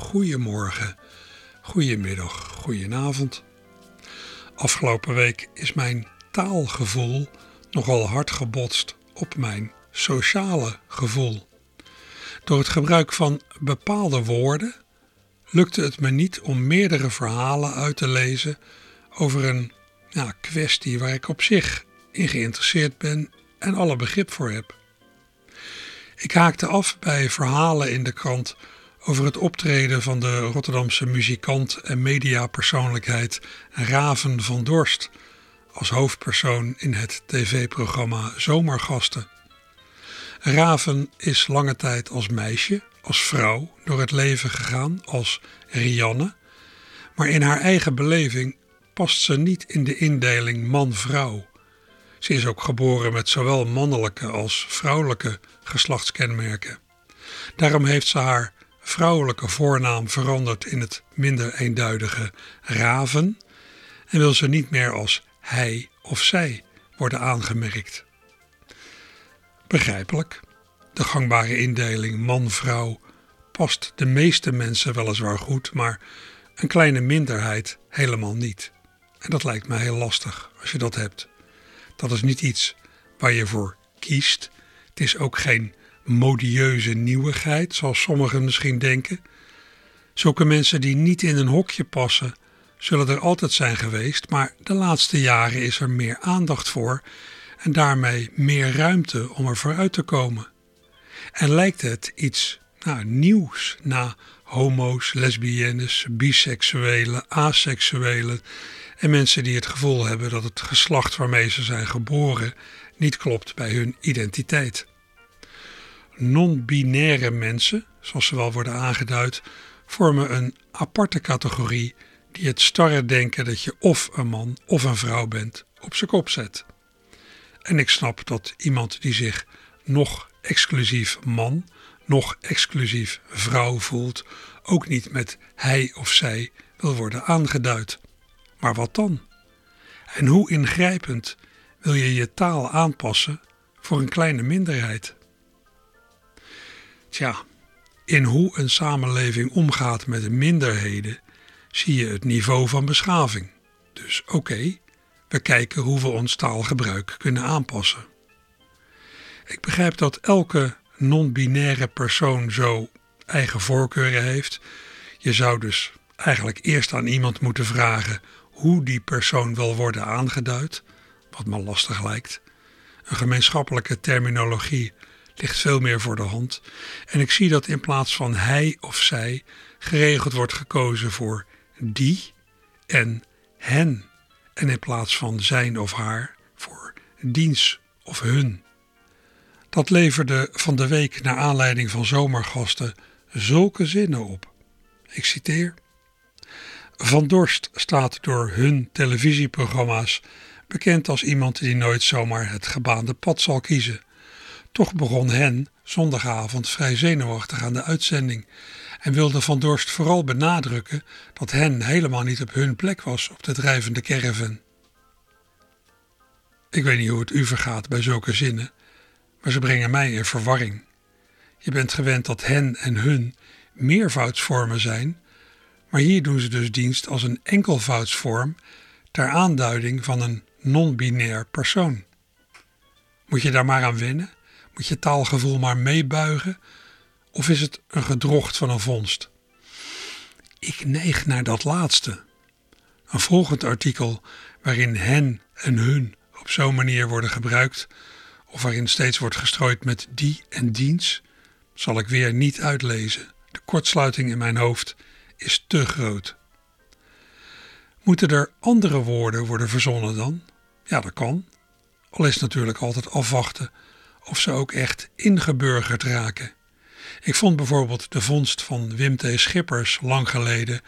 Goedemorgen, goedemiddag, goedenavond. Afgelopen week is mijn taalgevoel nogal hard gebotst op mijn sociale gevoel. Door het gebruik van bepaalde woorden lukte het me niet om meerdere verhalen uit te lezen over een ja, kwestie waar ik op zich in geïnteresseerd ben en alle begrip voor heb. Ik haakte af bij verhalen in de krant over het optreden van de Rotterdamse muzikant en mediapersoonlijkheid Raven van Dorst als hoofdpersoon in het tv-programma Zomergasten. Raven is lange tijd als meisje, als vrouw, door het leven gegaan als Rianne, maar in haar eigen beleving past ze niet in de indeling man-vrouw. Ze is ook geboren met zowel mannelijke als vrouwelijke geslachtskenmerken. Daarom heeft ze haar vrouwelijke voornaam veranderd in het minder eenduidige Raven en wil ze niet meer als hij of zij worden aangemerkt. Begrijpelijk. De gangbare indeling man-vrouw past de meeste mensen weliswaar goed, maar een kleine minderheid helemaal niet. En dat lijkt me heel lastig als je dat hebt. Dat is niet iets waar je voor kiest. Het is ook geen modieuze nieuwigheid, zoals sommigen misschien denken. Zulke mensen die niet in een hokje passen, zullen er altijd zijn geweest, maar de laatste jaren is er meer aandacht voor en daarmee meer ruimte om er vooruit te komen. En lijkt het iets nou, nieuws na homo's, lesbiennes, biseksuelen, aseksuelen en mensen die het gevoel hebben dat het geslacht waarmee ze zijn geboren niet klopt bij hun identiteit. Non-binaire mensen, zoals ze wel worden aangeduid, vormen een aparte categorie die het starre denken dat je of een man of een vrouw bent op zijn kop zet. En ik snap dat iemand die zich nog exclusief man, nog exclusief vrouw voelt, ook niet met hij of zij wil worden aangeduid. Maar wat dan? En hoe ingrijpend wil je je taal aanpassen voor een kleine minderheid? Tja, in hoe een samenleving omgaat met minderheden zie je het niveau van beschaving. Dus oké, we kijken hoe we ons taalgebruik kunnen aanpassen. Ik begrijp dat elke non-binaire persoon zo eigen voorkeuren heeft. Je zou dus eigenlijk eerst aan iemand moeten vragen hoe die persoon wil worden aangeduid, wat me lastig lijkt. Een gemeenschappelijke terminologie ligt veel meer voor de hand. En ik zie dat in plaats van hij of zij geregeld wordt gekozen voor die en hen. En in plaats van zijn of haar voor diens of hun. Dat leverde van de week naar aanleiding van zomergasten zulke zinnen op. Ik citeer. Van Dorst staat door hun televisieprogramma's bekend als iemand die nooit zomaar het gebaande pad zal kiezen. Toch begon hen zondagavond vrij zenuwachtig aan de uitzending en wilde Van Dorst vooral benadrukken dat hen helemaal niet op hun plek was op de drijvende caravan. Ik weet niet hoe het u vergaat bij zulke zinnen, maar ze brengen mij in verwarring. Je bent gewend dat hen en hun meervoudsvormen zijn, maar hier doen ze dus dienst als een enkelvoudsvorm ter aanduiding van een non-binair persoon. Moet je daar maar aan wennen? Moet je taalgevoel maar meebuigen? Of is het een gedrocht van een vondst? Ik neig naar dat laatste. Een volgend artikel waarin hen en hun op zo'n manier worden gebruikt, of waarin steeds wordt gestrooid met die en diens, zal ik weer niet uitlezen. De kortsluiting in mijn hoofd is te groot. Moeten er andere woorden worden verzonnen dan? Ja, dat kan. Al is natuurlijk altijd afwachten of ze ook echt ingeburgerd raken. Ik vond bijvoorbeeld de vondst van Wim T. Schippers lang geleden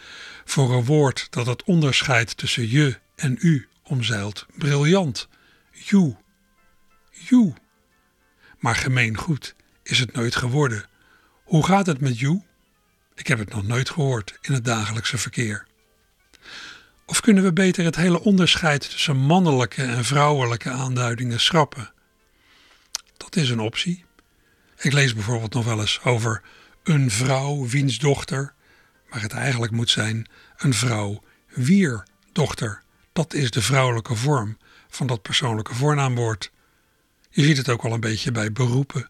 voor een woord dat het onderscheid tussen je en u omzeilt. Briljant. You. You. Maar gemeen goed is het nooit geworden. Hoe gaat het met you? Ik heb het nog nooit gehoord in het dagelijkse verkeer. Of kunnen we beter het hele onderscheid tussen mannelijke en vrouwelijke aanduidingen schrappen? Dat is een optie. Ik lees bijvoorbeeld nog wel eens over een vrouw wiens dochter, maar het eigenlijk moet zijn een vrouw wier dochter. Dat is de vrouwelijke vorm van dat persoonlijke voornaamwoord. Je ziet het ook al een beetje bij beroepen.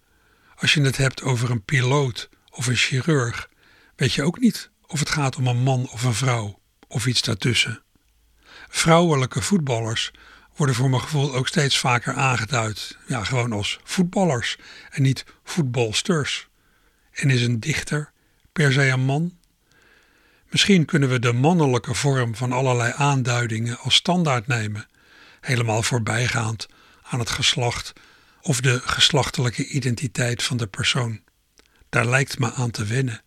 Als je het hebt over een piloot of een chirurg, weet je ook niet of het gaat om een man of een vrouw of iets daartussen. Vrouwelijke voetballers worden voor mijn gevoel ook steeds vaker aangeduid. Ja, gewoon als voetballers en niet voetbalsters. En is een dichter per se een man? Misschien kunnen we de mannelijke vorm van allerlei aanduidingen als standaard nemen, helemaal voorbijgaand aan het geslacht of de geslachtelijke identiteit van de persoon. Daar lijkt me aan te wennen.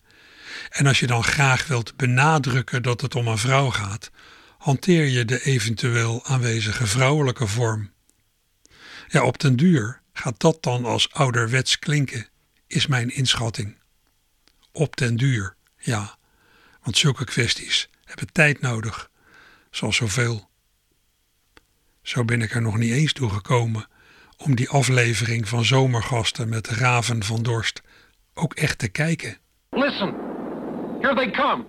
En als je dan graag wilt benadrukken dat het om een vrouw gaat, hanteer je de eventueel aanwezige vrouwelijke vorm. Ja, op den duur gaat dat dan als ouderwets klinken, is mijn inschatting. Op den duur, ja, want zulke kwesties hebben tijd nodig, zoals zoveel. Zo ben ik er nog niet eens toe gekomen om die aflevering van Zomergasten met Raven van Dorst ook echt te kijken. Listen, here they come.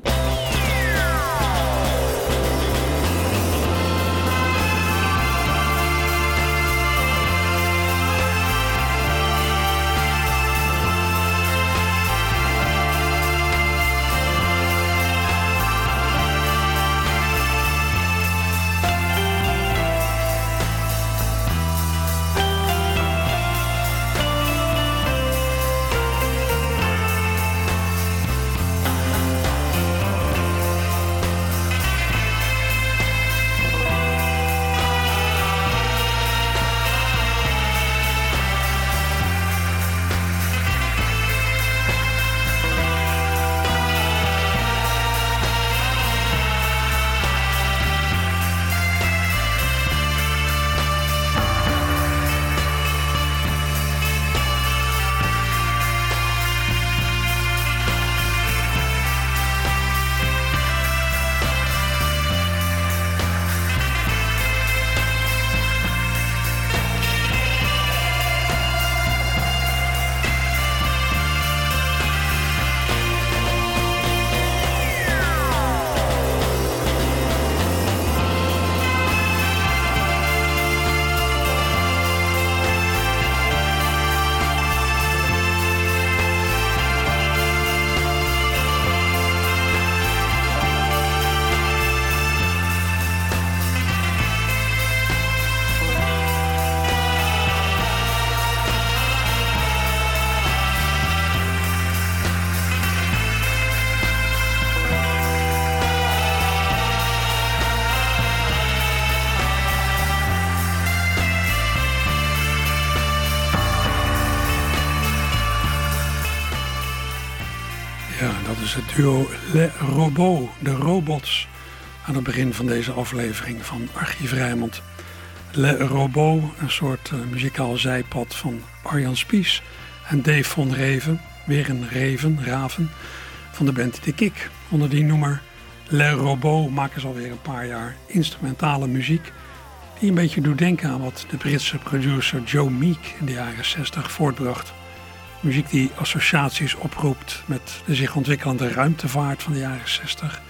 Het duo Le Robot, de robots, aan het begin van deze aflevering van Archief Rijmond. Le Robot, een soort uh, muzikaal zijpad van Arjan Spies en Dave von Reven, weer een Reven, Raven, van de band De Kik. Onder die noemer Le Robot maken ze alweer een paar jaar instrumentale muziek die een beetje doet denken aan wat de Britse producer Joe Meek in de jaren 60 voortbracht. Muziek die associaties oproept met de zich ontwikkelende ruimtevaart van de jaren 60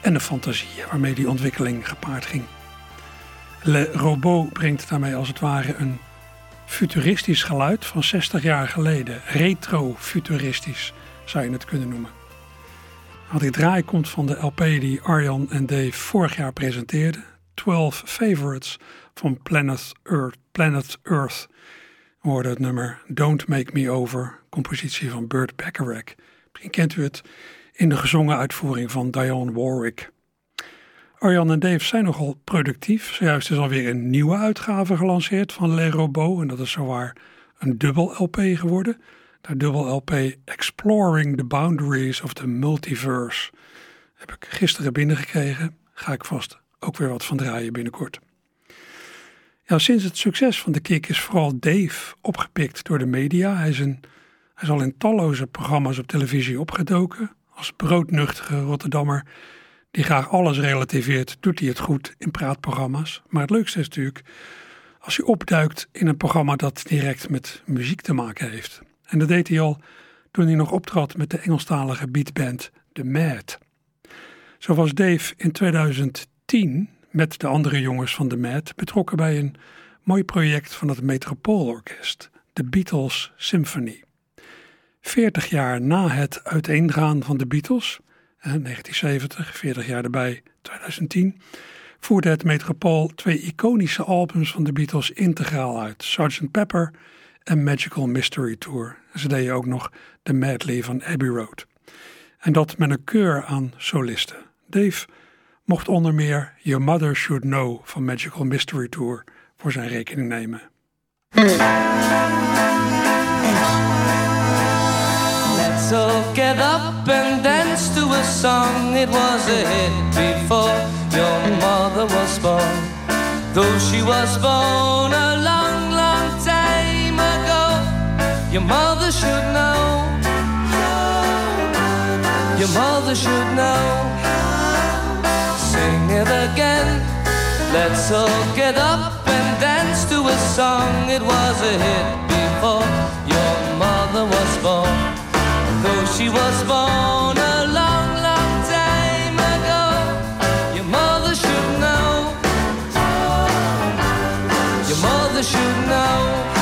en de fantasie waarmee die ontwikkeling gepaard ging. Le Robot brengt daarmee als het ware een futuristisch geluid van 60 jaar geleden. Retro-futuristisch zou je het kunnen noemen. Wat ik draai komt van de LP die Arjan en Dave vorig jaar presenteerden. 12 Favorites van Planet Earth. Planet Earth we hoorden het nummer Don't Make Me Over, compositie van Burt Bacharach. Misschien kent u het in de gezongen uitvoering van Dionne Warwick. Arjan en Dave zijn nogal productief. Zojuist is alweer een nieuwe uitgave gelanceerd van Le Robot. En dat is zowaar een dubbel LP geworden. de dubbel LP Exploring the Boundaries of the Multiverse. Heb ik gisteren binnengekregen. Ga ik vast ook weer wat van draaien binnenkort. Ja, sinds het succes van de Kick is vooral Dave opgepikt door de media. Hij is, een, hij is al in talloze programma's op televisie opgedoken. Als broodnuchtige Rotterdammer die graag alles relativeert, doet hij het goed in praatprogramma's. Maar het leukste is natuurlijk als hij opduikt in een programma dat direct met muziek te maken heeft. En dat deed hij al toen hij nog optrad met de Engelstalige beatband The Mad. Zo was Dave in 2010 met de andere jongens van The Mad betrokken bij een mooi project van het Metropoolorkest, de Beatles Symphony. 40 jaar na het uiteengaan van de Beatles, 1970, 40 jaar erbij, 2010, voerde het Metropool twee iconische albums van de Beatles integraal uit: Sgt. Pepper en Magical Mystery Tour. Ze deden ook nog de medley van Abbey Road. En dat met een keur aan solisten. Dave mocht onder meer Your Mother Should Know van Magical Mystery Tour voor zijn rekening nemen. Let's all get up and dance to a song. It was a hit before your mother was born. Though she was born a long, long time ago, your mother should know. Your mother should know. Sing it again. Let's all get up and dance to a song. It was a hit before your mother was born. Though she was born a long, long time ago, your mother should know. Your mother should know.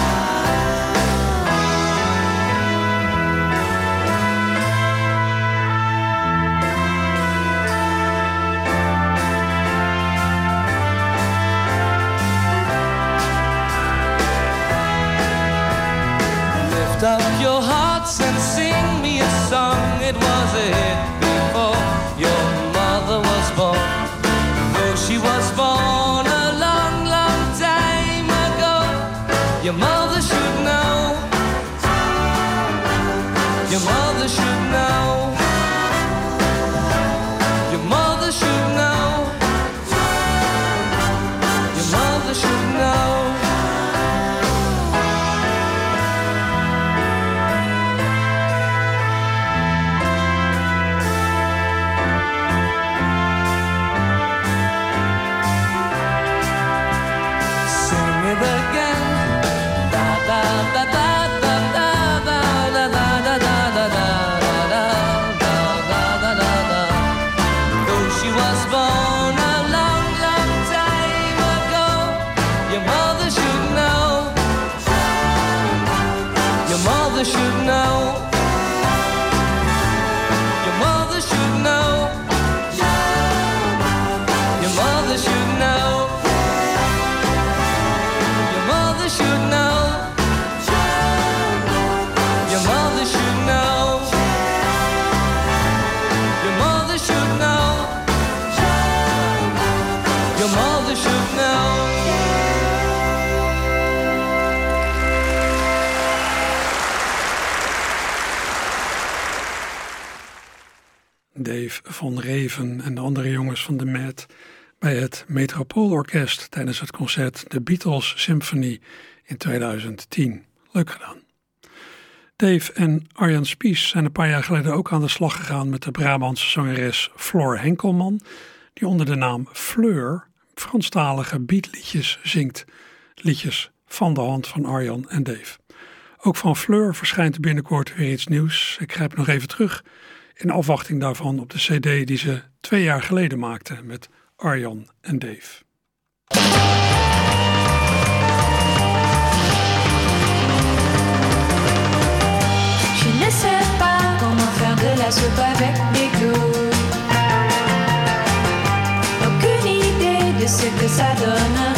Metropoolorkest tijdens het concert The Beatles Symphony in 2010. Leuk gedaan. Dave en Arjan Spies zijn een paar jaar geleden ook aan de slag gegaan met de Brabantse zangeres Floor Henkelman, die onder de naam Fleur Franstalige beatliedjes zingt. Liedjes van de hand van Arjan en Dave. Ook van Fleur verschijnt binnenkort weer iets nieuws. Ik grijp nog even terug in afwachting daarvan op de CD die ze twee jaar geleden maakte met Arjan en Dave. Je ne sais pas comment faire de la soupe avec des clous. Aucune idée de ce que ça donnerait.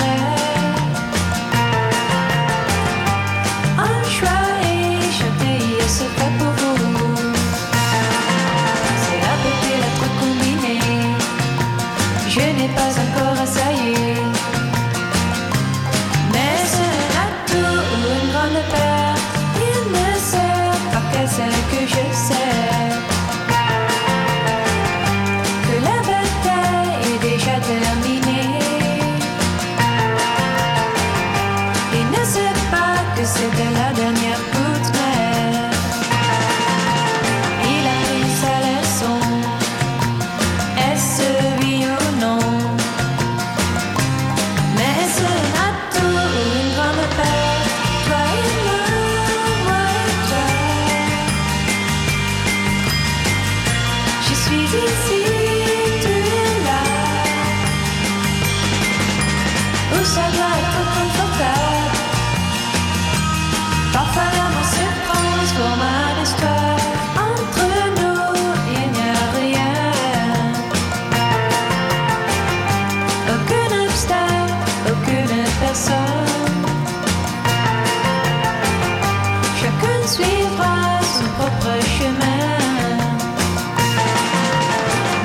Chacun suivra son propre chemin.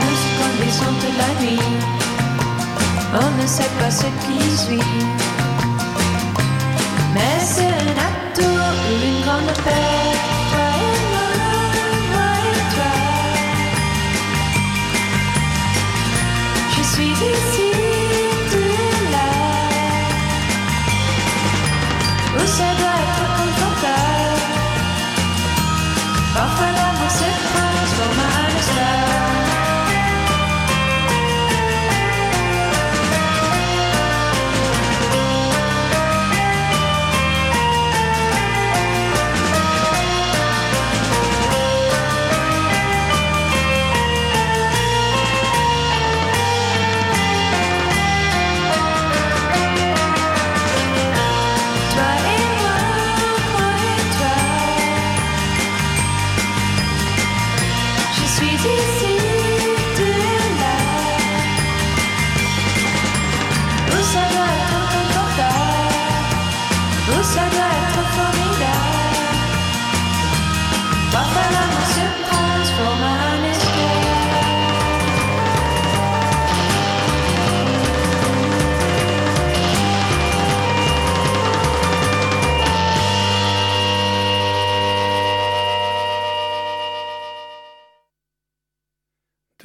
Nous conduisons toute la nuit. On ne sait pas ce qui suit. Mais c'est un atout ou une grande paix. when I'm a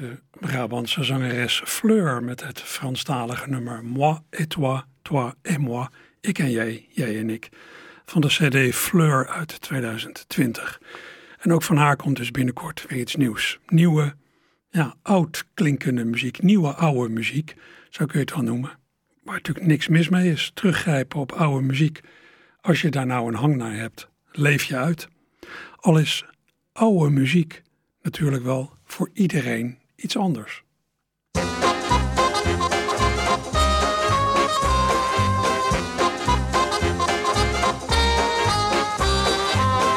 De Brabantse zangeres Fleur met het Franstalige nummer Moi et toi, toi et moi. Ik en jij, jij en ik. Van de CD Fleur uit 2020. En ook van haar komt dus binnenkort weer iets nieuws. Nieuwe, ja, oud klinkende muziek. Nieuwe oude muziek, zo kun je het wel noemen. Waar natuurlijk niks mis mee is. Teruggrijpen op oude muziek. Als je daar nou een hang naar hebt, leef je uit. Al is oude muziek natuurlijk wel voor iedereen iets anders.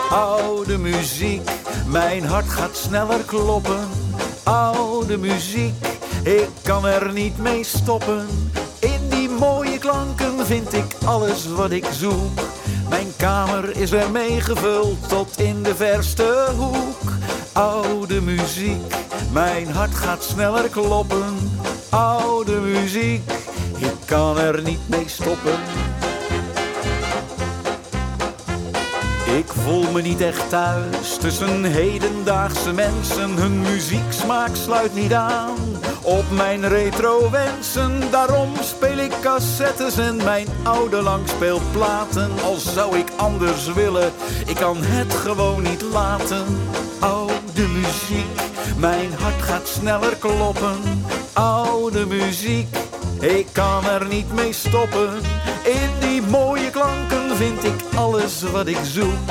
Oude muziek, mijn hart gaat sneller kloppen. Oude muziek, ik kan er niet mee stoppen. In die mooie klanken vind ik alles wat ik zoek. Mijn kamer is ermee gevuld tot in de verste hoek. Oude muziek, mijn hart gaat sneller kloppen. Oude muziek, ik kan er niet mee stoppen. Ik voel me niet echt thuis tussen hedendaagse mensen. Hun muzieksmaak sluit niet aan op mijn retro wensen. Daarom speel ik cassettes en mijn oude langspeelplaten. Al zou ik anders willen, ik kan het gewoon niet laten. Oude muziek, mijn hart gaat sneller kloppen. Oude muziek, ik kan er niet mee stoppen. In die mooie klanken vind ik alles wat ik zoek.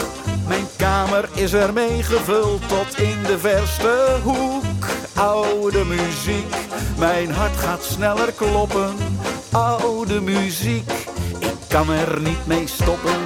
Mijn kamer is ermee gevuld tot in de verste hoek. Oude muziek, mijn hart gaat sneller kloppen. Oude muziek, ik kan er niet mee stoppen.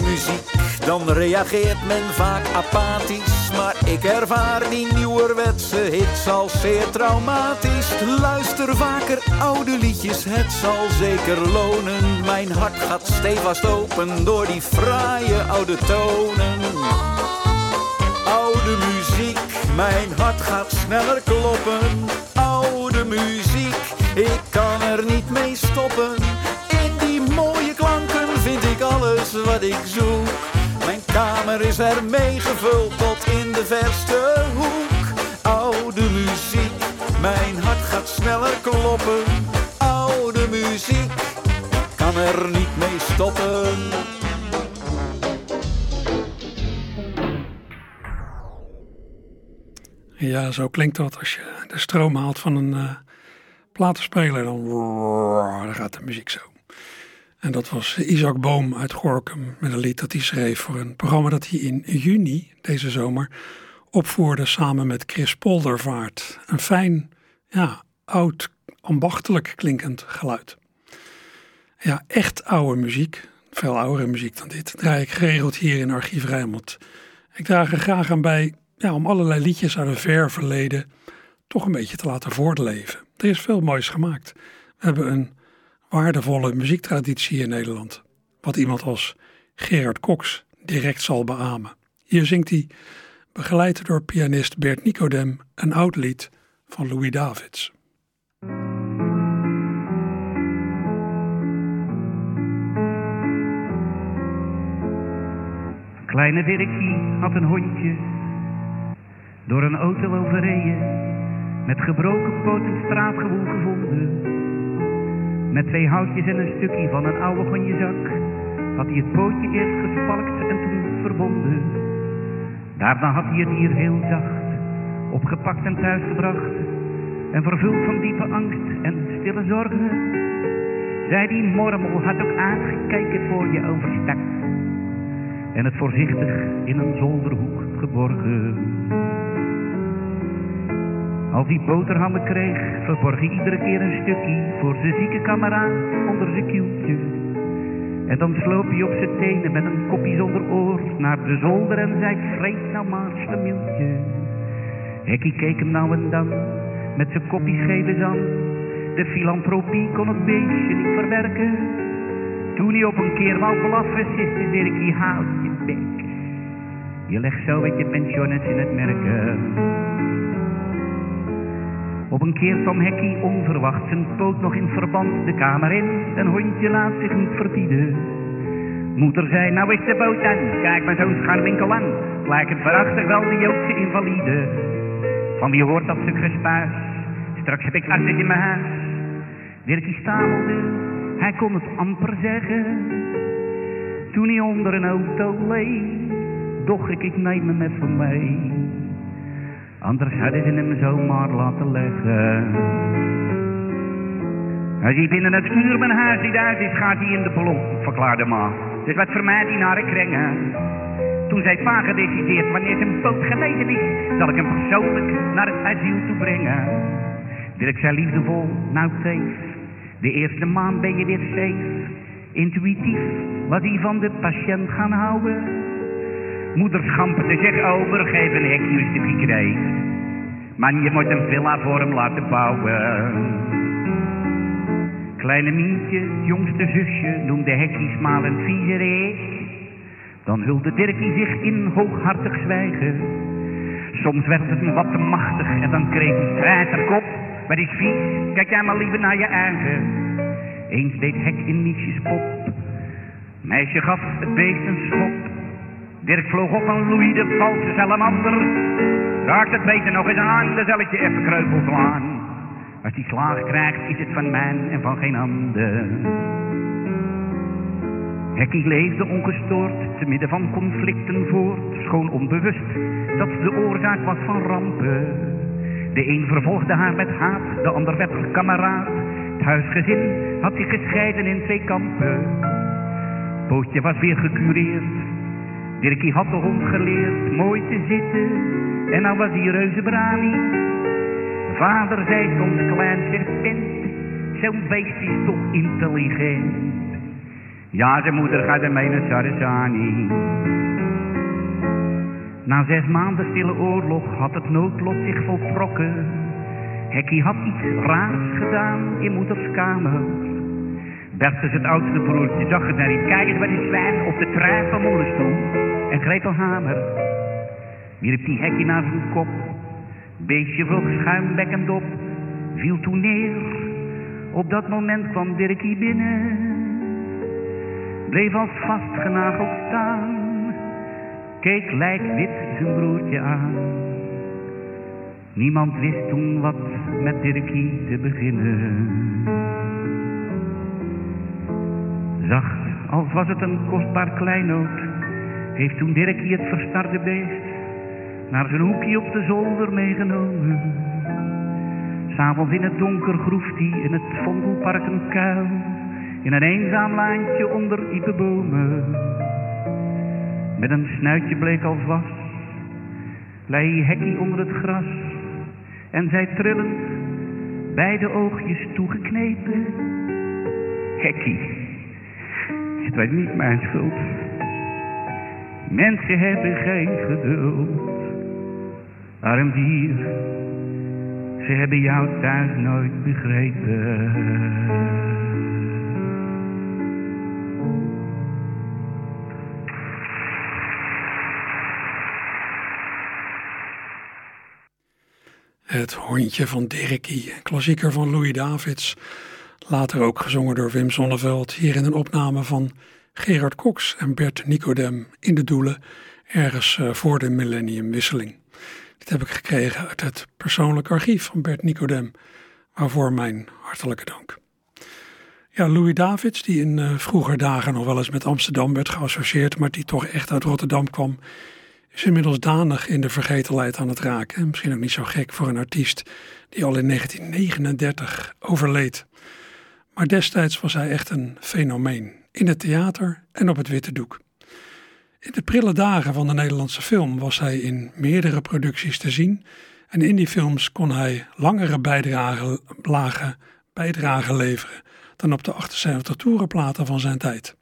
Muziek, dan reageert men vaak apathisch. Maar ik ervaar die nieuwerwetse hits als zeer traumatisch. Luister vaker oude liedjes, het zal zeker lonen. Mijn hart gaat stevast open door die fraaie oude tonen. Oude muziek, mijn hart gaat sneller kloppen. Oude muziek, ik kan er niet mee stoppen. Wat ik zoek. Mijn kamer is ermee gevuld tot in de verste hoek. Oude muziek, mijn hart gaat sneller kloppen. Oude muziek, kan er niet mee stoppen. Ja, zo klinkt dat als je de stroom haalt van een uh, platenspeler. Dan, dan gaat de muziek zo. En dat was Isaac Boom uit Gorkum met een lied dat hij schreef voor een programma dat hij in juni deze zomer opvoerde samen met Chris Poldervaart. Een fijn, ja, oud, ambachtelijk klinkend geluid. Ja, echt oude muziek, veel oudere muziek dan dit, draai ik geregeld hier in Archief Rijnmond. Ik draag er graag aan bij ja, om allerlei liedjes uit een ver verleden toch een beetje te laten voortleven. Er is veel moois gemaakt. We hebben een waardevolle muziektraditie in Nederland, wat iemand als Gerard Cox direct zal beamen. Hier zingt hij, begeleid door pianist Bert Nicodem, een oud lied van Louis Davids. Kleine Dirkie had een hondje, door een auto overreden, met gebroken poot in straatgewoel gevonden. Met twee houtjes en een stukje van een oude gonjezak had hij het pootje eerst gespalkt en toen verbonden. Daarna had hij het hier heel zacht opgepakt en thuisgebracht. En vervuld van diepe angst en stille zorgen, zei die mormel had ook aangekeken voor je overstak en het voorzichtig in een zolderhoek geborgen. Als hij boterhammen kreeg, verborg hij iedere keer een stukje voor zijn zieke kameraad onder zijn kieltje. En dan sloop hij op zijn tenen met een kopje zonder oor naar de zolder en zei, vreet nou maar slemieltje. Hekkie keek hem nou en dan met zijn kopje scheve aan. De filantropie kon het beestje niet verwerken. Toen hij op een keer wou blaffen, ziste Dirkie, houd je bek. Je legt zo met je pensiones in het merken. Op een keer kwam Hekkie onverwacht zijn poot nog in verband de kamer in. Een hondje laat zich niet verbieden. Moeder zei, nou is de boot aan, kijk maar zo'n scharwinkel aan. Lijkt het verachtig wel de Joodse invalide. Van wie hoort dat stuk gespuis? Straks heb ik asjes in mijn huis. Dirkie stamelde, hij kon het amper zeggen. Toen hij onder een auto leed, doch ik, ik neem hem even mee. Anders hadden ze hem zomaar laten leggen. Als hij binnen het uur mijn huis niet uit is, gaat hij in de ballon, verklaarde ma. Dus wat vermijdt naar de kringen? Toen zei pa gedecideerd, wanneer zijn poot genezen is, zal ik hem persoonlijk naar het asiel toe brengen. Dirk zei liefdevol, nou teef, de eerste maand ben je weer safe. Intuïtief wat hij van de patiënt gaan houden. Moeder schamperde zich over, geef een hekje een stukje. Maar je moet een villa voor hem laten bouwen. Kleine Mientje, jongste zusje, noemde Hekkie smalend viezerik. Dan hulde Dirkie zich in hooghartig zwijgen. Soms werd het een wat te machtig en dan kreeg hij strijd kop. Wat is vies, kijk jij maar liever naar je eigen. Eens deed Hek in Miesjes pop. Meisje gaf het beest een schop. Dirk vloog op aan Louis de valse salamander. Raakt het beter nog eens aan, dan zal ik je even kreupel slaan. Als die slaag krijgt, is het van mij en van geen ander. Hekkie leefde ongestoord, te midden van conflicten voort, schoon onbewust dat de oorzaak was van rampen. De een vervolgde haar met haat, de ander werd kameraad. Het huisgezin had zich gescheiden in twee kampen. Pootje was weer gecureerd, Dirkie had de hond geleerd mooi te zitten, en nou was hij reuze brani. Vader zei soms klein serpent, zo'n beest is toch intelligent. Ja, zijn moeder gaat ermee naar Sarasani. Na zes maanden stille oorlog had het noodlot zich voltrokken. Hekkie had iets raars gedaan in moeders kamer. Bertus, het oudste broertje, zag het naar niet. Kijk eens wat die zwijn op de trein van moeder stond. En greep een hamer. Wierp die hekkie naar zijn kop. Beestje vloog schuimbekkend op. Viel toen neer. Op dat moment kwam Dirkie binnen. Bleef als vastgenageld staan. Keek lijkwit zijn broertje aan. Niemand wist toen wat met Dirkie te beginnen. Zacht, als was het een kostbaar kleinood, heeft toen Dirkie het verstarde beest naar zijn hoekje op de zolder meegenomen. S'avonds in het donker groeft hij in het Vondelpark een kuil, in een eenzaam laantje onder iepenbomen. Met een snuitje bleek als was, lei hekkie onder het gras en zij trillend, beide oogjes toegeknepen. Hekkie, het was niet mijn schuld. Mensen hebben geen geduld. Arm dier, ze hebben jou thuis nooit begrepen. Het hondje van Dirkie, klassieker van Louis Davids. Later ook gezongen door Wim Sonneveld. Hier in een opname van Gerard Cox en Bert Nicodem in de Doelen. Ergens eh, voor de millenniumwisseling. Dit heb ik gekregen uit het persoonlijk archief van Bert Nicodem. Waarvoor mijn hartelijke dank. Ja, Louis Davids, die in uh, vroeger dagen nog wel eens met Amsterdam werd geassocieerd, maar die toch echt uit Rotterdam kwam, is inmiddels danig in de vergetelheid aan het raken. Misschien ook niet zo gek voor een artiest die al in 1939 overleed. Maar destijds was hij echt een fenomeen, in het theater en op het witte doek. In de prille dagen van de Nederlandse film was hij in meerdere producties te zien en in die films kon hij langere bijdragen, bijdragen leveren dan op de 78 toerenplaten van zijn tijd.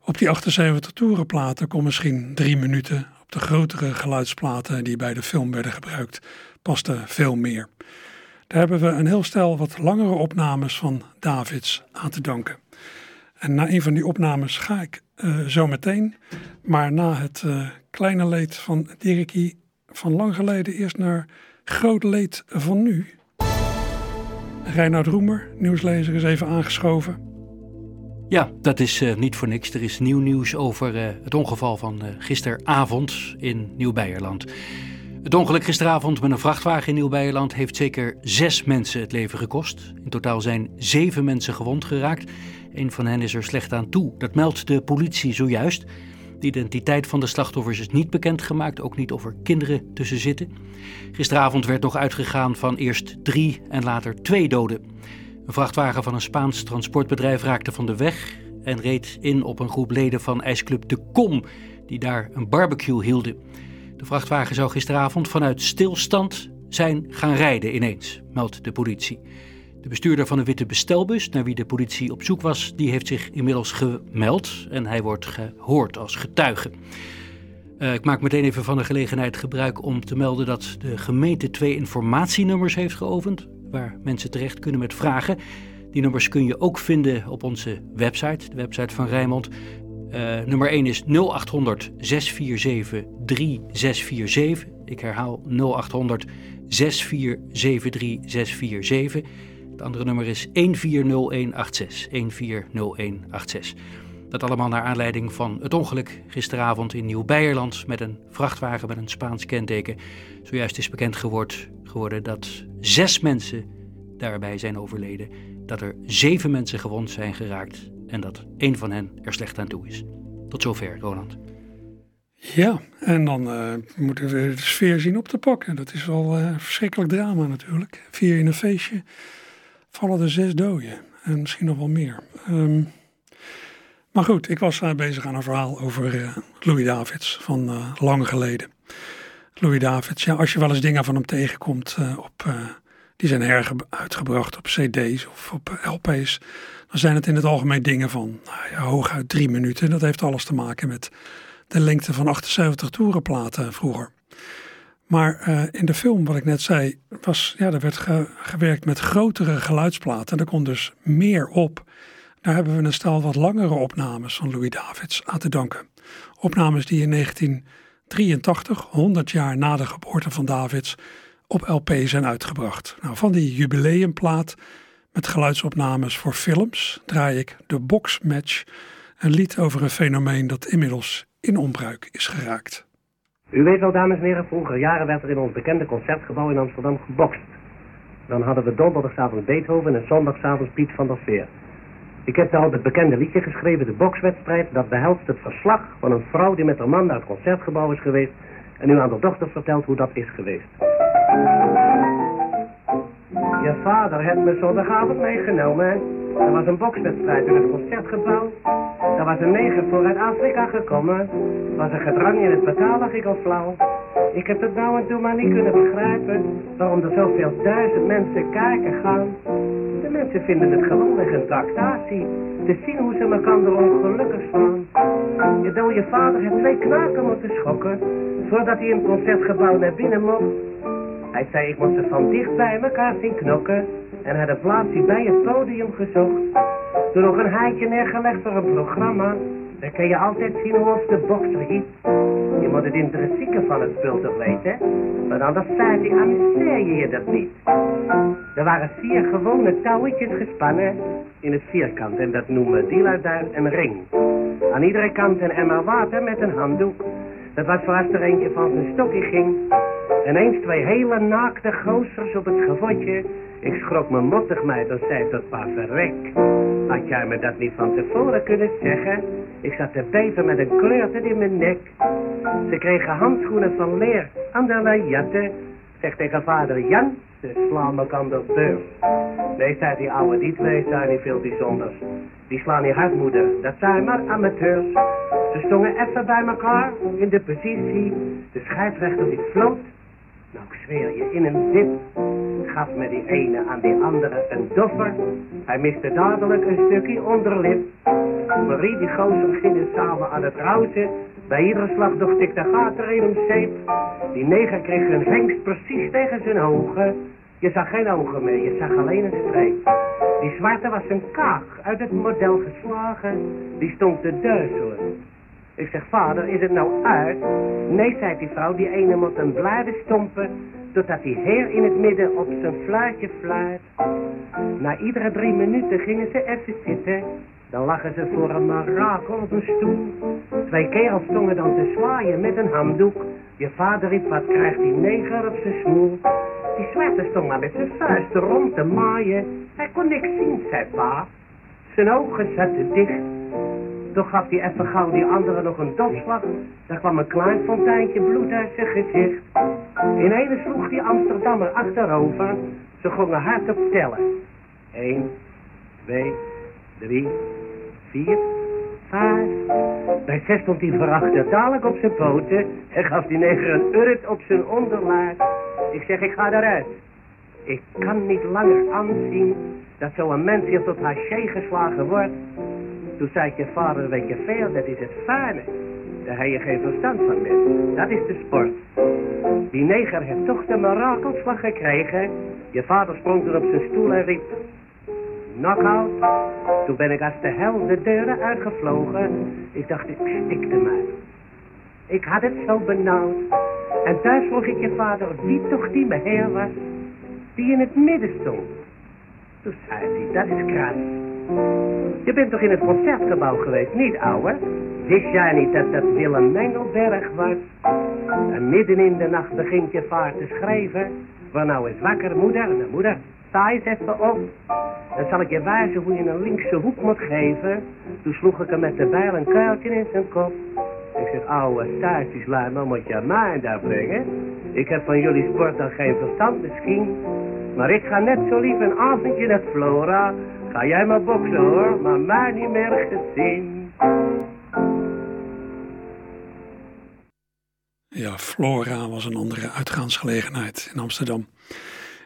Op die 78 toerenplaten kon misschien drie minuten op de grotere geluidsplaten die bij de film werden gebruikt, paste veel meer. Daar hebben we een heel stel wat langere opnames van Davids aan te danken. En na een van die opnames ga ik uh, zo meteen, maar na het uh, kleine leed van Dirkie van lang geleden eerst naar groot leed van nu. Reinoud Roemer, nieuwslezer, is even aangeschoven. Ja, dat is uh, niet voor niks. Er is nieuw nieuws over het ongeval van gisteravond in Nieuw-Beierland. Het ongeluk gisteravond met een vrachtwagen in Nieuw-Beierland heeft zeker zes mensen het leven gekost. In totaal zijn zeven mensen gewond geraakt. Een van hen is er slecht aan toe. Dat meldt de politie zojuist. De identiteit van de slachtoffers is niet bekendgemaakt, ook niet of er kinderen tussen zitten. Gisteravond werd nog uitgegaan van eerst drie en later twee doden. Een vrachtwagen van een Spaans transportbedrijf raakte van de weg en reed in op een groep leden van ijsclub De Kom, die daar een barbecue hielden. De vrachtwagen zou gisteravond vanuit stilstand zijn gaan rijden ineens, meldt de politie. De bestuurder van een witte bestelbus, naar wie de politie op zoek was, die heeft zich inmiddels gemeld en hij wordt gehoord als getuige. Uh, ik maak meteen even van de gelegenheid gebruik om te melden dat de gemeente twee informatienummers heeft geopend, waar mensen terecht kunnen met vragen. Die nummers kun je ook vinden op onze website, de website van Rijnmond. Uh, nummer 1 is 0800 647 3647. Ik herhaal 0800 6473 647. Het andere nummer is 140186. 140186. Dat allemaal naar aanleiding van het ongeluk gisteravond in Nieuw-Beierland met een vrachtwagen met een Spaans kenteken. Zojuist is bekend geworden dat zes mensen daarbij zijn overleden, dat er zeven mensen gewond zijn geraakt en dat één van hen er slecht aan toe is. Tot zover, Roland. Ja, en dan uh, moeten we de sfeer zien op te pakken. Dat is wel uh, verschrikkelijk drama natuurlijk. Vier in een feestje vallen er zes doden en misschien nog wel meer. Um, maar goed, ik was uh, bezig aan een verhaal over Louis Davids van lang geleden. Louis Davids, ja, als je wel eens dingen van hem tegenkomt op die zijn heruitgebracht op cd's of op LP's. Dan zijn het in het algemeen dingen van nou ja, hooguit drie minuten. Dat heeft alles te maken met de lengte van 78 toerenplaten vroeger. Maar uh, in de film, wat ik net zei, was, ja, er werd ge gewerkt met grotere geluidsplaten. En er kon dus meer op. Daar hebben we een stel wat langere opnames van Louis Davids aan te danken. Opnames die in 1983, 100 jaar na de geboorte van Davids, op LP zijn uitgebracht. Nou, van die jubileumplaat met geluidsopnames voor films draai ik de Box Match, een lied over een fenomeen dat inmiddels in onbruik is geraakt. U weet wel, dames en heren, vroeger jaren werd er in ons bekende concertgebouw in Amsterdam gebokst. Dan hadden we donderdagavond Beethoven en zondagavond Piet van der Veer. Ik heb daar al het bekende liedje geschreven, de bokswedstrijd, dat behelst het verslag van een vrouw die met haar man naar het concertgebouw is geweest en u aan de dochter vertelt hoe dat is geweest. Je vader heeft me zondagavond meegenomen. Er was een bokswedstrijd in het concertgebouw. Er was een neger voor uit Afrika gekomen. Er was een gedrang in het betalen, ik al flauw. Ik heb het nou en toen maar niet kunnen begrijpen waarom er zoveel duizend mensen kijken gaan. De mensen vinden het gewoon een tractatie. Te zien hoe ze elkaar ongelukkig slaan. Je dode vader heeft twee knaken moeten schokken voordat hij in het concertgebouw naar binnen mocht. Hij zei ik moet ze van dicht bij elkaar zien knokken en had een plaatsje bij het podium gezocht. Toen nog een heitje neergelegd voor een programma. Dan kun je altijd zien hoe of de bokser iets. Je moet het intrinsieke van het spul toch weten, want anders feit die amuseer je dat niet. Er waren vier gewone touwetjes gespannen in het vierkant en dat noemen die daar een ring. Aan iedere kant een emmer water met een handdoek. Dat was voor als er eentje van zijn stokje ging. En eens twee hele naakte gozers op het gevotje. Ik schrok me mottig mij dan zei tot pa verrek. Had jij me dat niet van tevoren kunnen zeggen? Ik zat te beter met een kleurte in mijn nek. Ze kregen handschoenen van leer de jatten. Zeg tegen vader Jan, ze slaan me aan de deur. Nee, zei die ouwe, die twee zijn niet veel bijzonders. Die slaan niet hard, moeder, dat zijn maar amateurs. Ze stongen even bij elkaar in de positie. De scheidsrechter die floot nou, ik zweer je, in een zit gaf me die ene aan die andere een doffer. Hij miste dadelijk een stukje onderlip. Marie die gozer gingen samen aan het rousen. Bij iedere slag dacht ik de gaten in een zeep. Die neger kreeg een hengst precies tegen zijn ogen. Je zag geen ogen meer, je zag alleen een streep. Die zwarte was een kaag uit het model geslagen. Die stond te duizelen. Ik zeg, vader, is het nou uit? Nee, zei die vrouw, die ene moet een blijven stompen, totdat die heer in het midden op zijn fluitje fluit. Na iedere drie minuten gingen ze even zitten. Dan lagen ze voor een marakel op een stoel. Twee kerels stonden dan te zwaaien met een handdoek. Je vader riep, wat krijgt die neger op zijn smoel? Die zwarte stond maar met zijn vuisten rond te maaien. Hij kon niks zien, zei pa. Zijn ogen zaten dicht. Toch gaf hij even gauw die andere nog een dopslag. Daar kwam een klein fonteintje bloed uit zijn gezicht. Ineens sloeg die Amsterdammer achterover. Ze gongen hard op tellen. Eén, twee, drie, vier, vijf. Bij zes stond hij verachter dadelijk op zijn poten en gaf die neger een urrit op zijn onderlaag. Ik zeg, ik ga eruit. Ik kan niet langer aanzien dat zo'n mens hier tot haché geslagen wordt. Toen zei je vader, weet je veel, dat is het fijne. Daar heb je geen verstand van meer. Dat is de sport. Die neger heeft toch de mirakelslag gekregen. Je vader sprong er op zijn stoel en riep... Knockout. Toen ben ik als de hel de deuren uitgevlogen. Ik dacht, ik stikte mij. Ik had het zo benauwd. En thuis vroeg ik je vader wie toch die meheer was. Die in het midden stond. Toen zei hij, dat is kras. Je bent toch in het concertgebouw geweest, niet ouwe? Wist jij niet dat dat Willem Mengelberg was? En midden in de nacht begint je vaart te schrijven. Waar nou eens wakker, moeder? De moeder, sta eens even op. Dan zal ik je wijzen hoe je een linkse hoek moet geven. Toen sloeg ik hem met de bijl een kuiltje in zijn kop. Ik zeg, ouwe, staartjes, maar moet je mij daar brengen? Ik heb van jullie sport dan geen verstand misschien. Maar ik ga net zo lief een avondje naar Flora. Ga jij maar boksen hoor, maar mij niet meer gezien. Ja, Flora was een andere uitgaansgelegenheid in Amsterdam.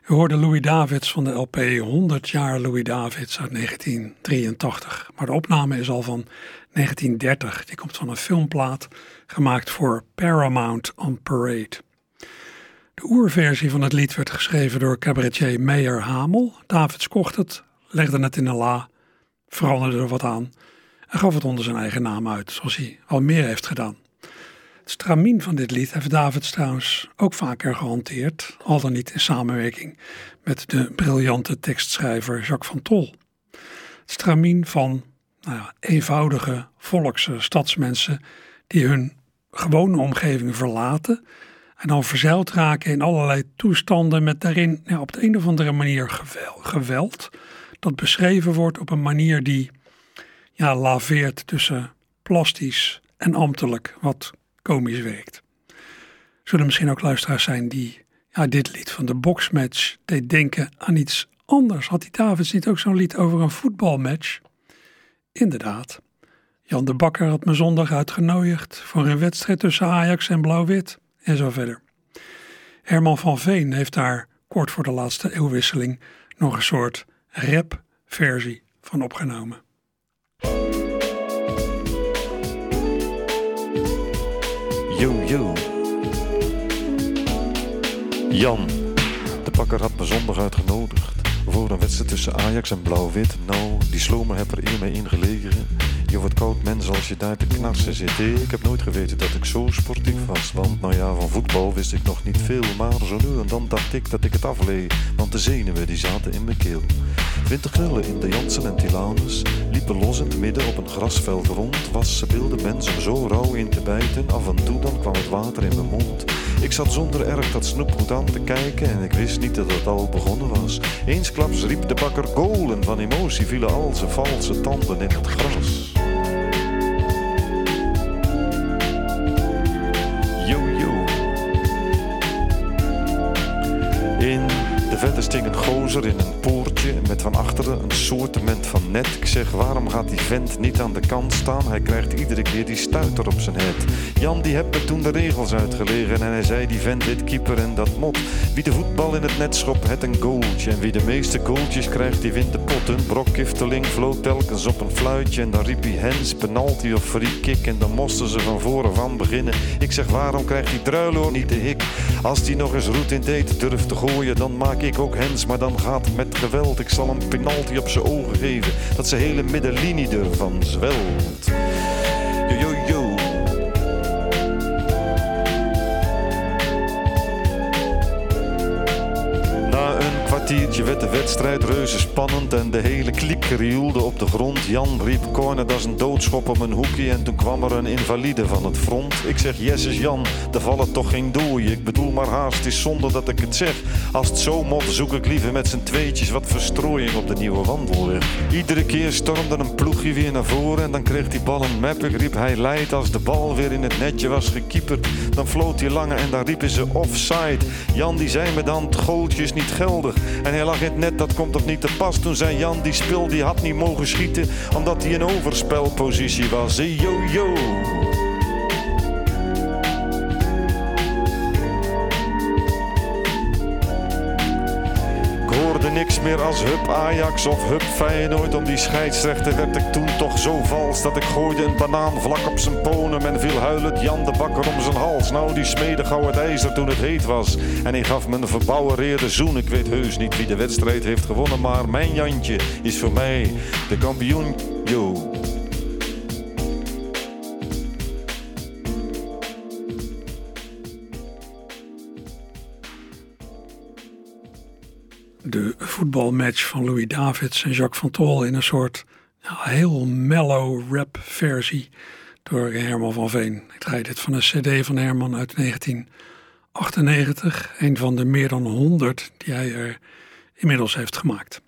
U hoorde Louis Davids van de LP 100 jaar Louis Davids uit 1983. Maar de opname is al van 1930. Die komt van een filmplaat gemaakt voor Paramount on Parade. De oerversie van het lied werd geschreven door cabaretier Meyer Hamel. Davids kocht het, legde het in een la, veranderde er wat aan en gaf het onder zijn eigen naam uit, zoals hij al meer heeft gedaan. Het stramien van dit lied heeft Davids trouwens ook vaker gehanteerd, al dan niet in samenwerking met de briljante tekstschrijver Jacques van Tol. Het stramien van nou eenvoudige volkse stadsmensen die hun gewone omgeving verlaten en dan verzeild raken in allerlei toestanden met daarin op de een of andere manier geweld, dat beschreven wordt op een manier die ja, laveert tussen plastisch en ambtelijk, wat komisch werkt. Zullen misschien ook luisteraars zijn die ja, dit lied van de boxmatch deed denken aan iets anders. Had die Davids niet ook zo'n lied over een voetbalmatch? Inderdaad. Jan de Bakker had me zondag uitgenodigd voor een wedstrijd tussen Ajax en Blauw-Wit en zo verder. Herman van Veen heeft daar kort voor de laatste eeuwwisseling nog een soort rap-versie van opgenomen. Yo, yo. Jan, de bakker had me zondag uitgenodigd. Voor een wedstrijd tussen Ajax en Blauw-Wit. Nou, die slomer heb er eer mee ingelegen. Je wordt koud mens als je daar te knarsen zit. Ik heb nooit geweten dat ik zo sportief was. Want nou ja, van voetbal wist ik nog niet veel. Maar zo nu en dan dacht ik dat ik het afleed. Want de zenuwen die zaten in mijn keel. Twintig knullen in de Jansen en Tilanus liepen los in het midden op een grasveld rond. Was ze beelden mensen zo rauw in te bijten. Af en toe dan kwam het water in mijn mond. Ik zat zonder erg dat snoepgoed aan te kijken en ik wist niet dat het al begonnen was. Eensklaps riep de bakker goal en van emotie vielen al zijn valse tanden in het gras. Margarine van achteren een soortement van net. Ik zeg, waarom gaat die vent niet aan de kant staan? Hij krijgt iedere keer die stuiter op zijn head. Jan die heeft me toen de regels uitgelegen en hij zei, die vent dit keeper en dat mot. Wie de voetbal in het net schopt, het een goaltje. En wie de meeste goaltjes krijgt, die wint de pot. Een brokkifteling floot telkens op een fluitje en dan riep hij hens, penalty of free kick. En dan moesten ze van voren van beginnen. Ik zeg, waarom krijgt die druiloor niet de hik? Als die nog eens roet in deed durft te gooien, dan maak ik ook hens. Maar dan gaat het met geweld. Ik zal een penalty op zijn ogen geven, dat ze hele middenlinie ervan zwelt. Yo, yo, yo. Na een kwartiertje werd de wedstrijd reuze spannend en de hele kliek rielde op de grond. Jan riep corner, dat is een doodschop om een hoekje en toen kwam er een invalide van het front. Ik zeg, Jesses Jan, er vallen toch geen dooien. Ik bedoel maar haast, is zonder dat ik het zeg. Als het zo mot, zoek ik liever met z'n tweetjes wat verstrooiing op de nieuwe wandelweg. Iedere keer stormde een ploegje weer naar voren en dan kreeg die bal een map. Riep, hij leidt als de bal weer in het netje was gekieperd. Dan floot hij lange en dan riepen ze offside. Jan die zei me dan, is niet geldig. En hij lag het net, dat komt toch niet te pas. Toen zei Jan, die spil die had niet mogen schieten, omdat hij in overspelpositie was. Hey, Yo, yo. Niks meer als hup Ajax of hup Feyenoord. Om die scheidsrechter werd ik toen toch zo vals dat ik gooide een banaan vlak op zijn ponen. En viel huilend Jan de Bakker om zijn hals. Nou, die smede gauw het ijzer toen het heet was. En hij gaf me een verbouwereerde zoen. Ik weet heus niet wie de wedstrijd heeft gewonnen, maar mijn Jantje is voor mij de kampioen. Yo. Voetbalmatch van Louis Davids en Jacques van Tol in een soort heel mellow rap versie door Herman van Veen. Ik draai dit van een cd van Herman uit 1998, een van de meer dan 100 die hij er inmiddels heeft gemaakt.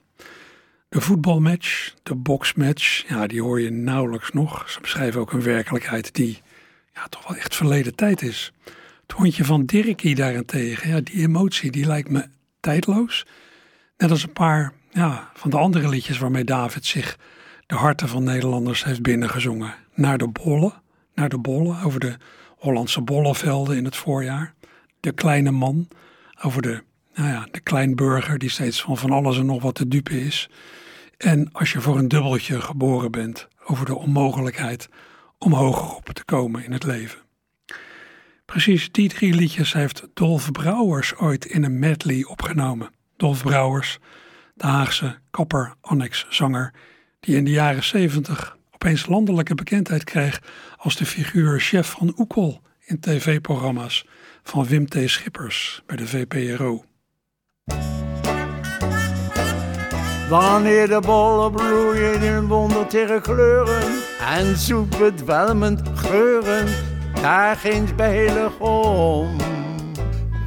De voetbalmatch, de boxmatch, ja, die hoor je nauwelijks nog. Ze beschrijven ook een werkelijkheid die ja, toch wel echt verleden tijd is. Het hondje van Dirkie daarentegen, ja, die emotie, die lijkt me tijdloos. Net als een paar ja, van de andere liedjes waarmee David zich de harten van Nederlanders heeft binnengezongen. Naar de bollen, naar de bollen, over de Hollandse bollenvelden in het voorjaar. De kleine man, over de, nou ja, de kleinburger die steeds van van alles en nog wat te dupe is. En als je voor een dubbeltje geboren bent, over de onmogelijkheid om hoger op te komen in het leven. Precies die drie liedjes heeft Dolf Brouwers ooit in een medley opgenomen. Dolf Brouwers, de Haagse kapper annex zanger, die in de jaren 70 opeens landelijke bekendheid kreeg als de figuur chef van Oekel in tv-programma's van Wim T. Schippers bij de VPRO. Wanneer de bollen bloeien in wondertige kleuren en zoek bedwelmend geuren, daar ginds bij Hillegom.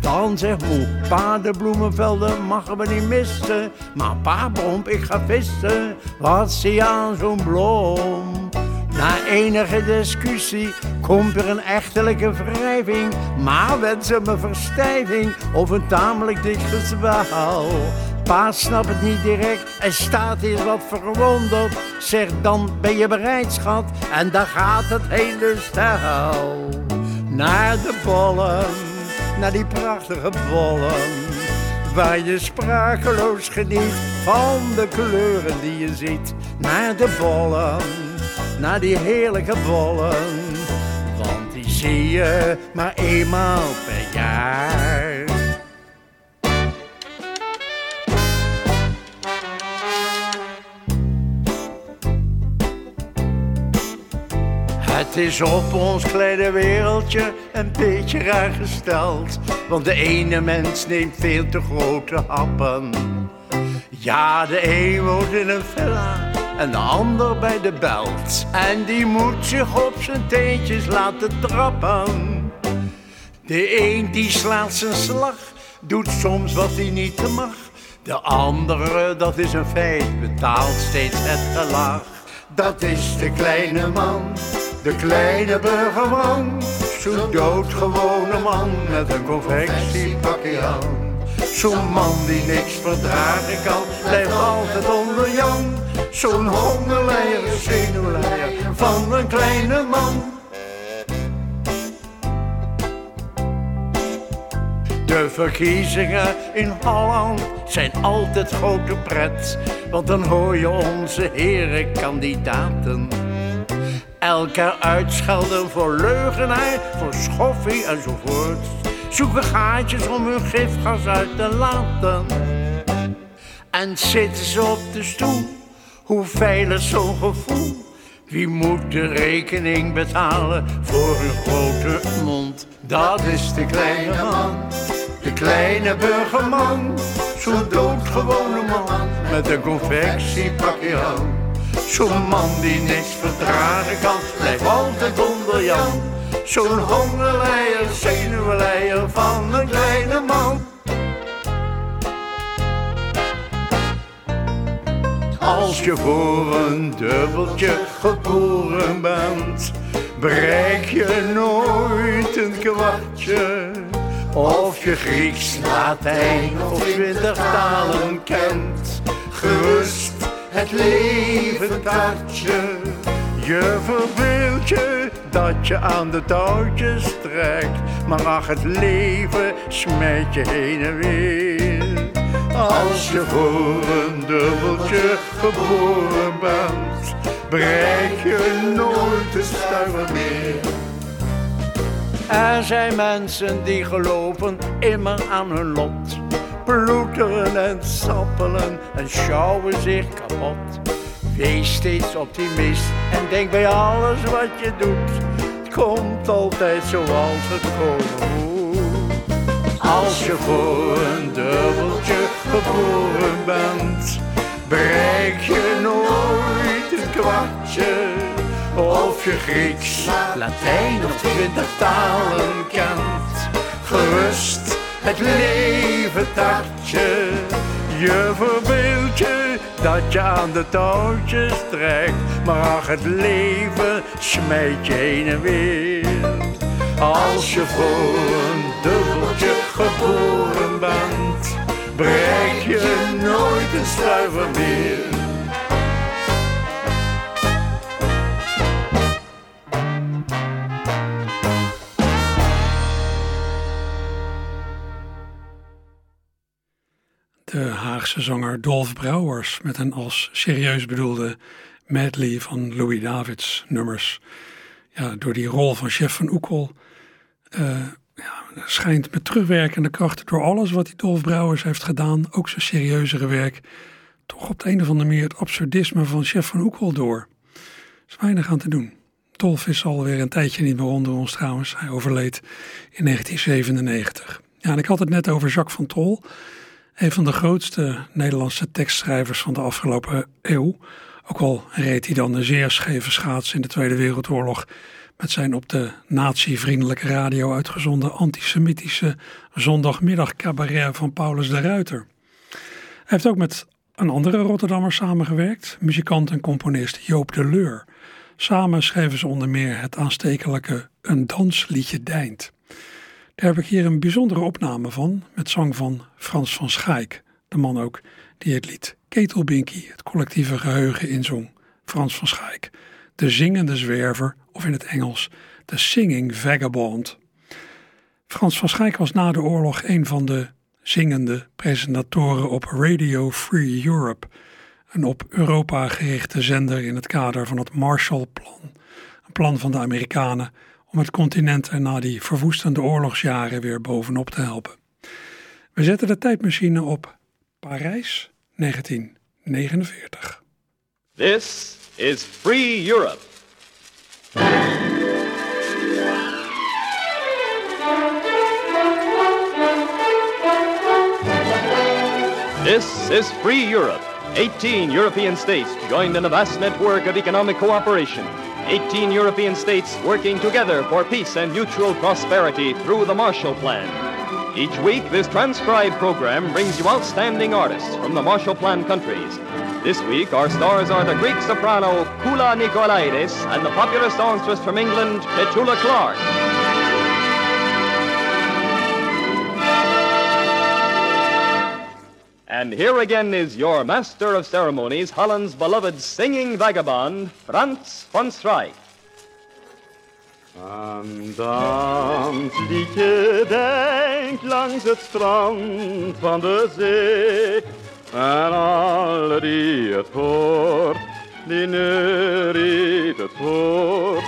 Dan zegt moe, pa, de bloemenvelden mogen we niet missen. Maar pa bromt, ik ga vissen, wat zie je aan zo'n bloem? Na enige discussie Komt er een echtelijke wrijving, maar ze me verstijving of een tamelijk dik gezwaal. Pa snapt het niet direct en staat hier wat verwonderd. Zeg dan ben je bereid, schat, en daar gaat het hele stel. Naar de bollen, naar die prachtige bollen. Waar je sprakeloos geniet van de kleuren die je ziet. Naar de bollen, naar die heerlijke bollen. Want die zie je maar eenmaal per jaar. Het is op ons kleine wereldje een beetje raar gesteld. Want de ene mens neemt veel te grote happen. Ja, de een woont in een villa en de ander bij de belt. En die moet zich op zijn teentjes laten trappen. De een die slaat zijn slag, doet soms wat hij niet mag. De andere, dat is een feit, betaalt steeds het gelag. Dat is de kleine man, de kleine burgerman. Zo'n doodgewone man met een confectiepakje aan. Zo'n man die niks verdragen kan, blijft altijd onder Jan. Zo'n hongerleier, zenuwleier van een kleine man. De verkiezingen in Holland zijn altijd grote pret, want dan hoor je onze heren kandidaten. Elkaar uitschelden voor leugenaar, voor schoffie enzovoort. Zoeken gaatjes om hun gifgas uit te laten. En zitten ze op de stoel, hoe veilig zo'n gevoel. Wie moet de rekening betalen voor hun grote mond? Dat is de kleine man, de kleine burgerman. Zo'n doodgewone man met een confectiepakje aan. Zo'n man die niks verdragen kan, blijft altijd onder Jan. Zo'n hongerleier, zenuwleier van een kleine man. Als je voor een dubbeltje geboren bent, bereik je nooit een kwartje. Of je Grieks, Latijn of twintig talen kent, gerust het leven tartje. Je verbeeld je dat je aan de touwtjes trekt, maar ach het leven smijt je heen en weer. Als je voor een dubbeltje geboren bent, bereik je nooit de stuiver meer. Er zijn mensen die geloven immer aan hun lot. Ploeteren en sappelen en sjouwen zich kapot. Wees steeds optimist en denk bij alles wat je doet. Het komt altijd zoals het komen moet. Als je voor een dubbeltje geboren bent, bereik je nooit een kwartje. Of je Grieks, Latijn of twintig talen kent. Gerust het leven tartje. Je verbeeld je dat je aan de touwtjes trekt. Maar ach, het leven smijt je heen en weer. Als je voor een dubbeltje geboren bent, bereik je nooit een stuiver meer. De Haagse zanger Dolf Brouwers met een als serieus bedoelde medley van Louis Davids nummers. Ja, door die rol van chef van Oekel uh, ja, schijnt met terugwerkende kracht door alles wat die Dolf Brouwers heeft gedaan, ook zijn serieuzere werk, toch op de een of andere manier het absurdisme van chef van Oekel door. Er is weinig aan te doen. Dolf is alweer een tijdje niet meer onder ons trouwens. Hij overleed in 1997. Ja, en ik had het net over Jacques van Tol. Een van de grootste Nederlandse tekstschrijvers van de afgelopen eeuw. Ook al reed hij dan een zeer scheve schaats in de Tweede Wereldoorlog met zijn op de nazi-vriendelijke radio uitgezonden antisemitische zondagmiddag cabaret van Paulus de Ruiter. Hij heeft ook met een andere Rotterdammer samengewerkt, muzikant en componist Joop de Leur. Samen schreven ze onder meer het aanstekelijke Een dansliedje deint. Daar heb ik hier een bijzondere opname van met zang van Frans van Schaik, de man ook die het lied Ketelbinky, het collectieve geheugen inzong. Frans van Schaik, de zingende zwerver, of in het Engels, de singing vagabond. Frans van Schaik was na de oorlog een van de zingende presentatoren op Radio Free Europe, een op Europa gerichte zender in het kader van het Marshallplan, een plan van de Amerikanen om het continent er na die verwoestende oorlogsjaren weer bovenop te helpen. We zetten de tijdmachine op Parijs 1949. This is Free Europe. This is Free Europe. 18 European states joined in a vast network of economic cooperation. 18 European states working together for peace and mutual prosperity through the Marshall Plan. Each week, this transcribed program brings you outstanding artists from the Marshall Plan countries. This week, our stars are the Greek soprano Kula Nikolaides and the popular songstress from England, Petula Clark. And here again is your master of ceremonies, Holland's beloved singing vagabond, Frans van Strijk. Een dansliedje denkt langs het strand van de zee. En alle die het hoort, die neuriet het voort.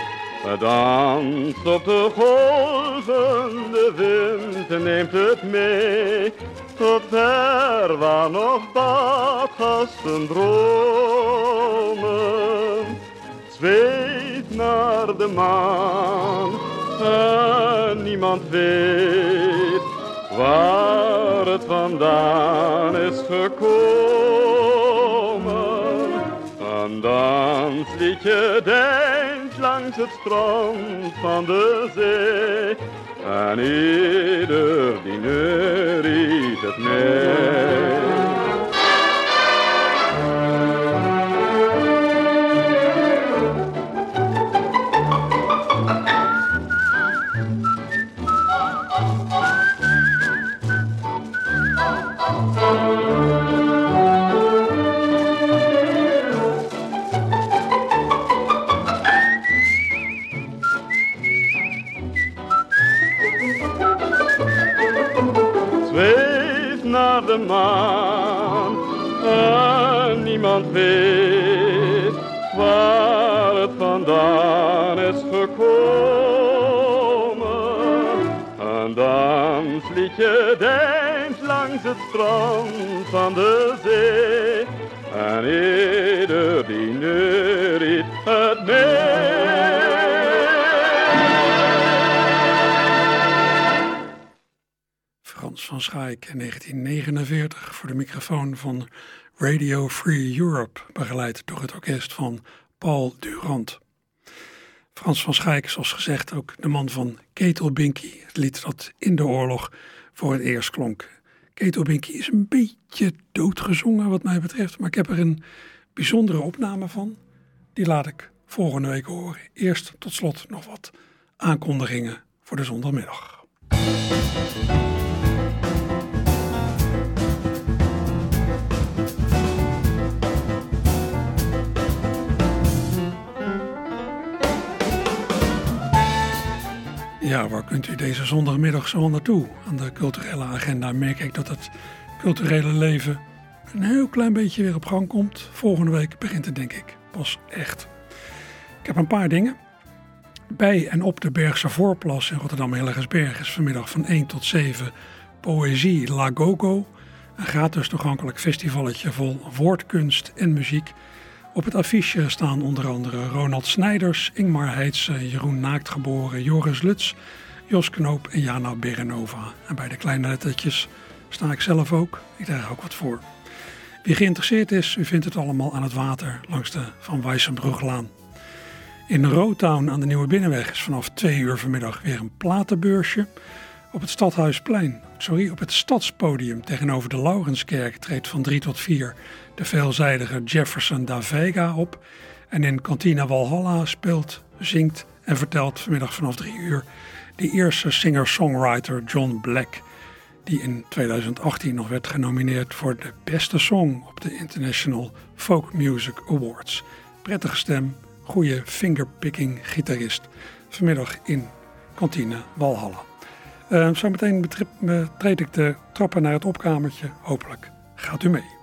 Dans op de golven, de wind neemt het mee. Tot ver waar nog badgasten dromen. Zweeft naar de maan en niemand weet waar het vandaan is gekomen. Een dansliedje denkt langs het strand van de zee. En ieder die neuriet het mee. Weet waar het vandaan is gekomen. Een dansliedje deint langs het strand van de zee en ieder die neuriet het mee. Frans van Schaik in 1949 voor de microfoon van Radio Free Europe, begeleid door het orkest van Paul Durand. Frans van Schaik, zoals gezegd, ook de man van Ketelbinky, het lied dat in de oorlog voor het eerst klonk. Ketelbinky is een beetje doodgezongen wat mij betreft, maar ik heb er een bijzondere opname van. Die laat ik volgende week horen. Eerst tot slot nog wat aankondigingen voor de zondagmiddag. Waar kunt u deze zondagmiddag zo naartoe? Aan de culturele agenda merk ik dat het culturele leven een heel klein beetje weer op gang komt. Volgende week begint het denk ik pas echt. Ik heb een paar dingen. Bij en op de Bergse Voorplas in Rotterdam-Hilligersberg is vanmiddag van 1 tot 7 Poëzie La Gogo. Een gratis toegankelijk festivalletje vol woordkunst en muziek. Op het affiche staan onder andere Ronald Snijders, Ingmar Heitse, Jeroen Naaktgeboren, Joris Luts, Jos Knoop en Jana Berenova. En bij de kleine lettertjes sta ik zelf ook. Ik draag ook wat voor. Wie geïnteresseerd is, u vindt het allemaal aan het water langs de Van Weissenbruglaan. In Rotown aan de Nieuwe Binnenweg is vanaf 2 uur vanmiddag weer een platenbeursje. Op het Stadhuisplein, sorry, op het Stadspodium tegenover de Laurenskerk treedt van 3 tot 4 de veelzijdige Jefferson da Vega op. En in Cantina Walhalla speelt, zingt En vertelt vanmiddag vanaf drie uur de eerste singer-songwriter John Black, die in 2018 nog werd genomineerd voor de beste song op de International Folk Music Awards. Prettige stem, goede fingerpicking gitarist. Vanmiddag in kantine Walhalla. Uh, zometeen betreed ik de trappen naar het opkamertje. Hopelijk gaat u mee.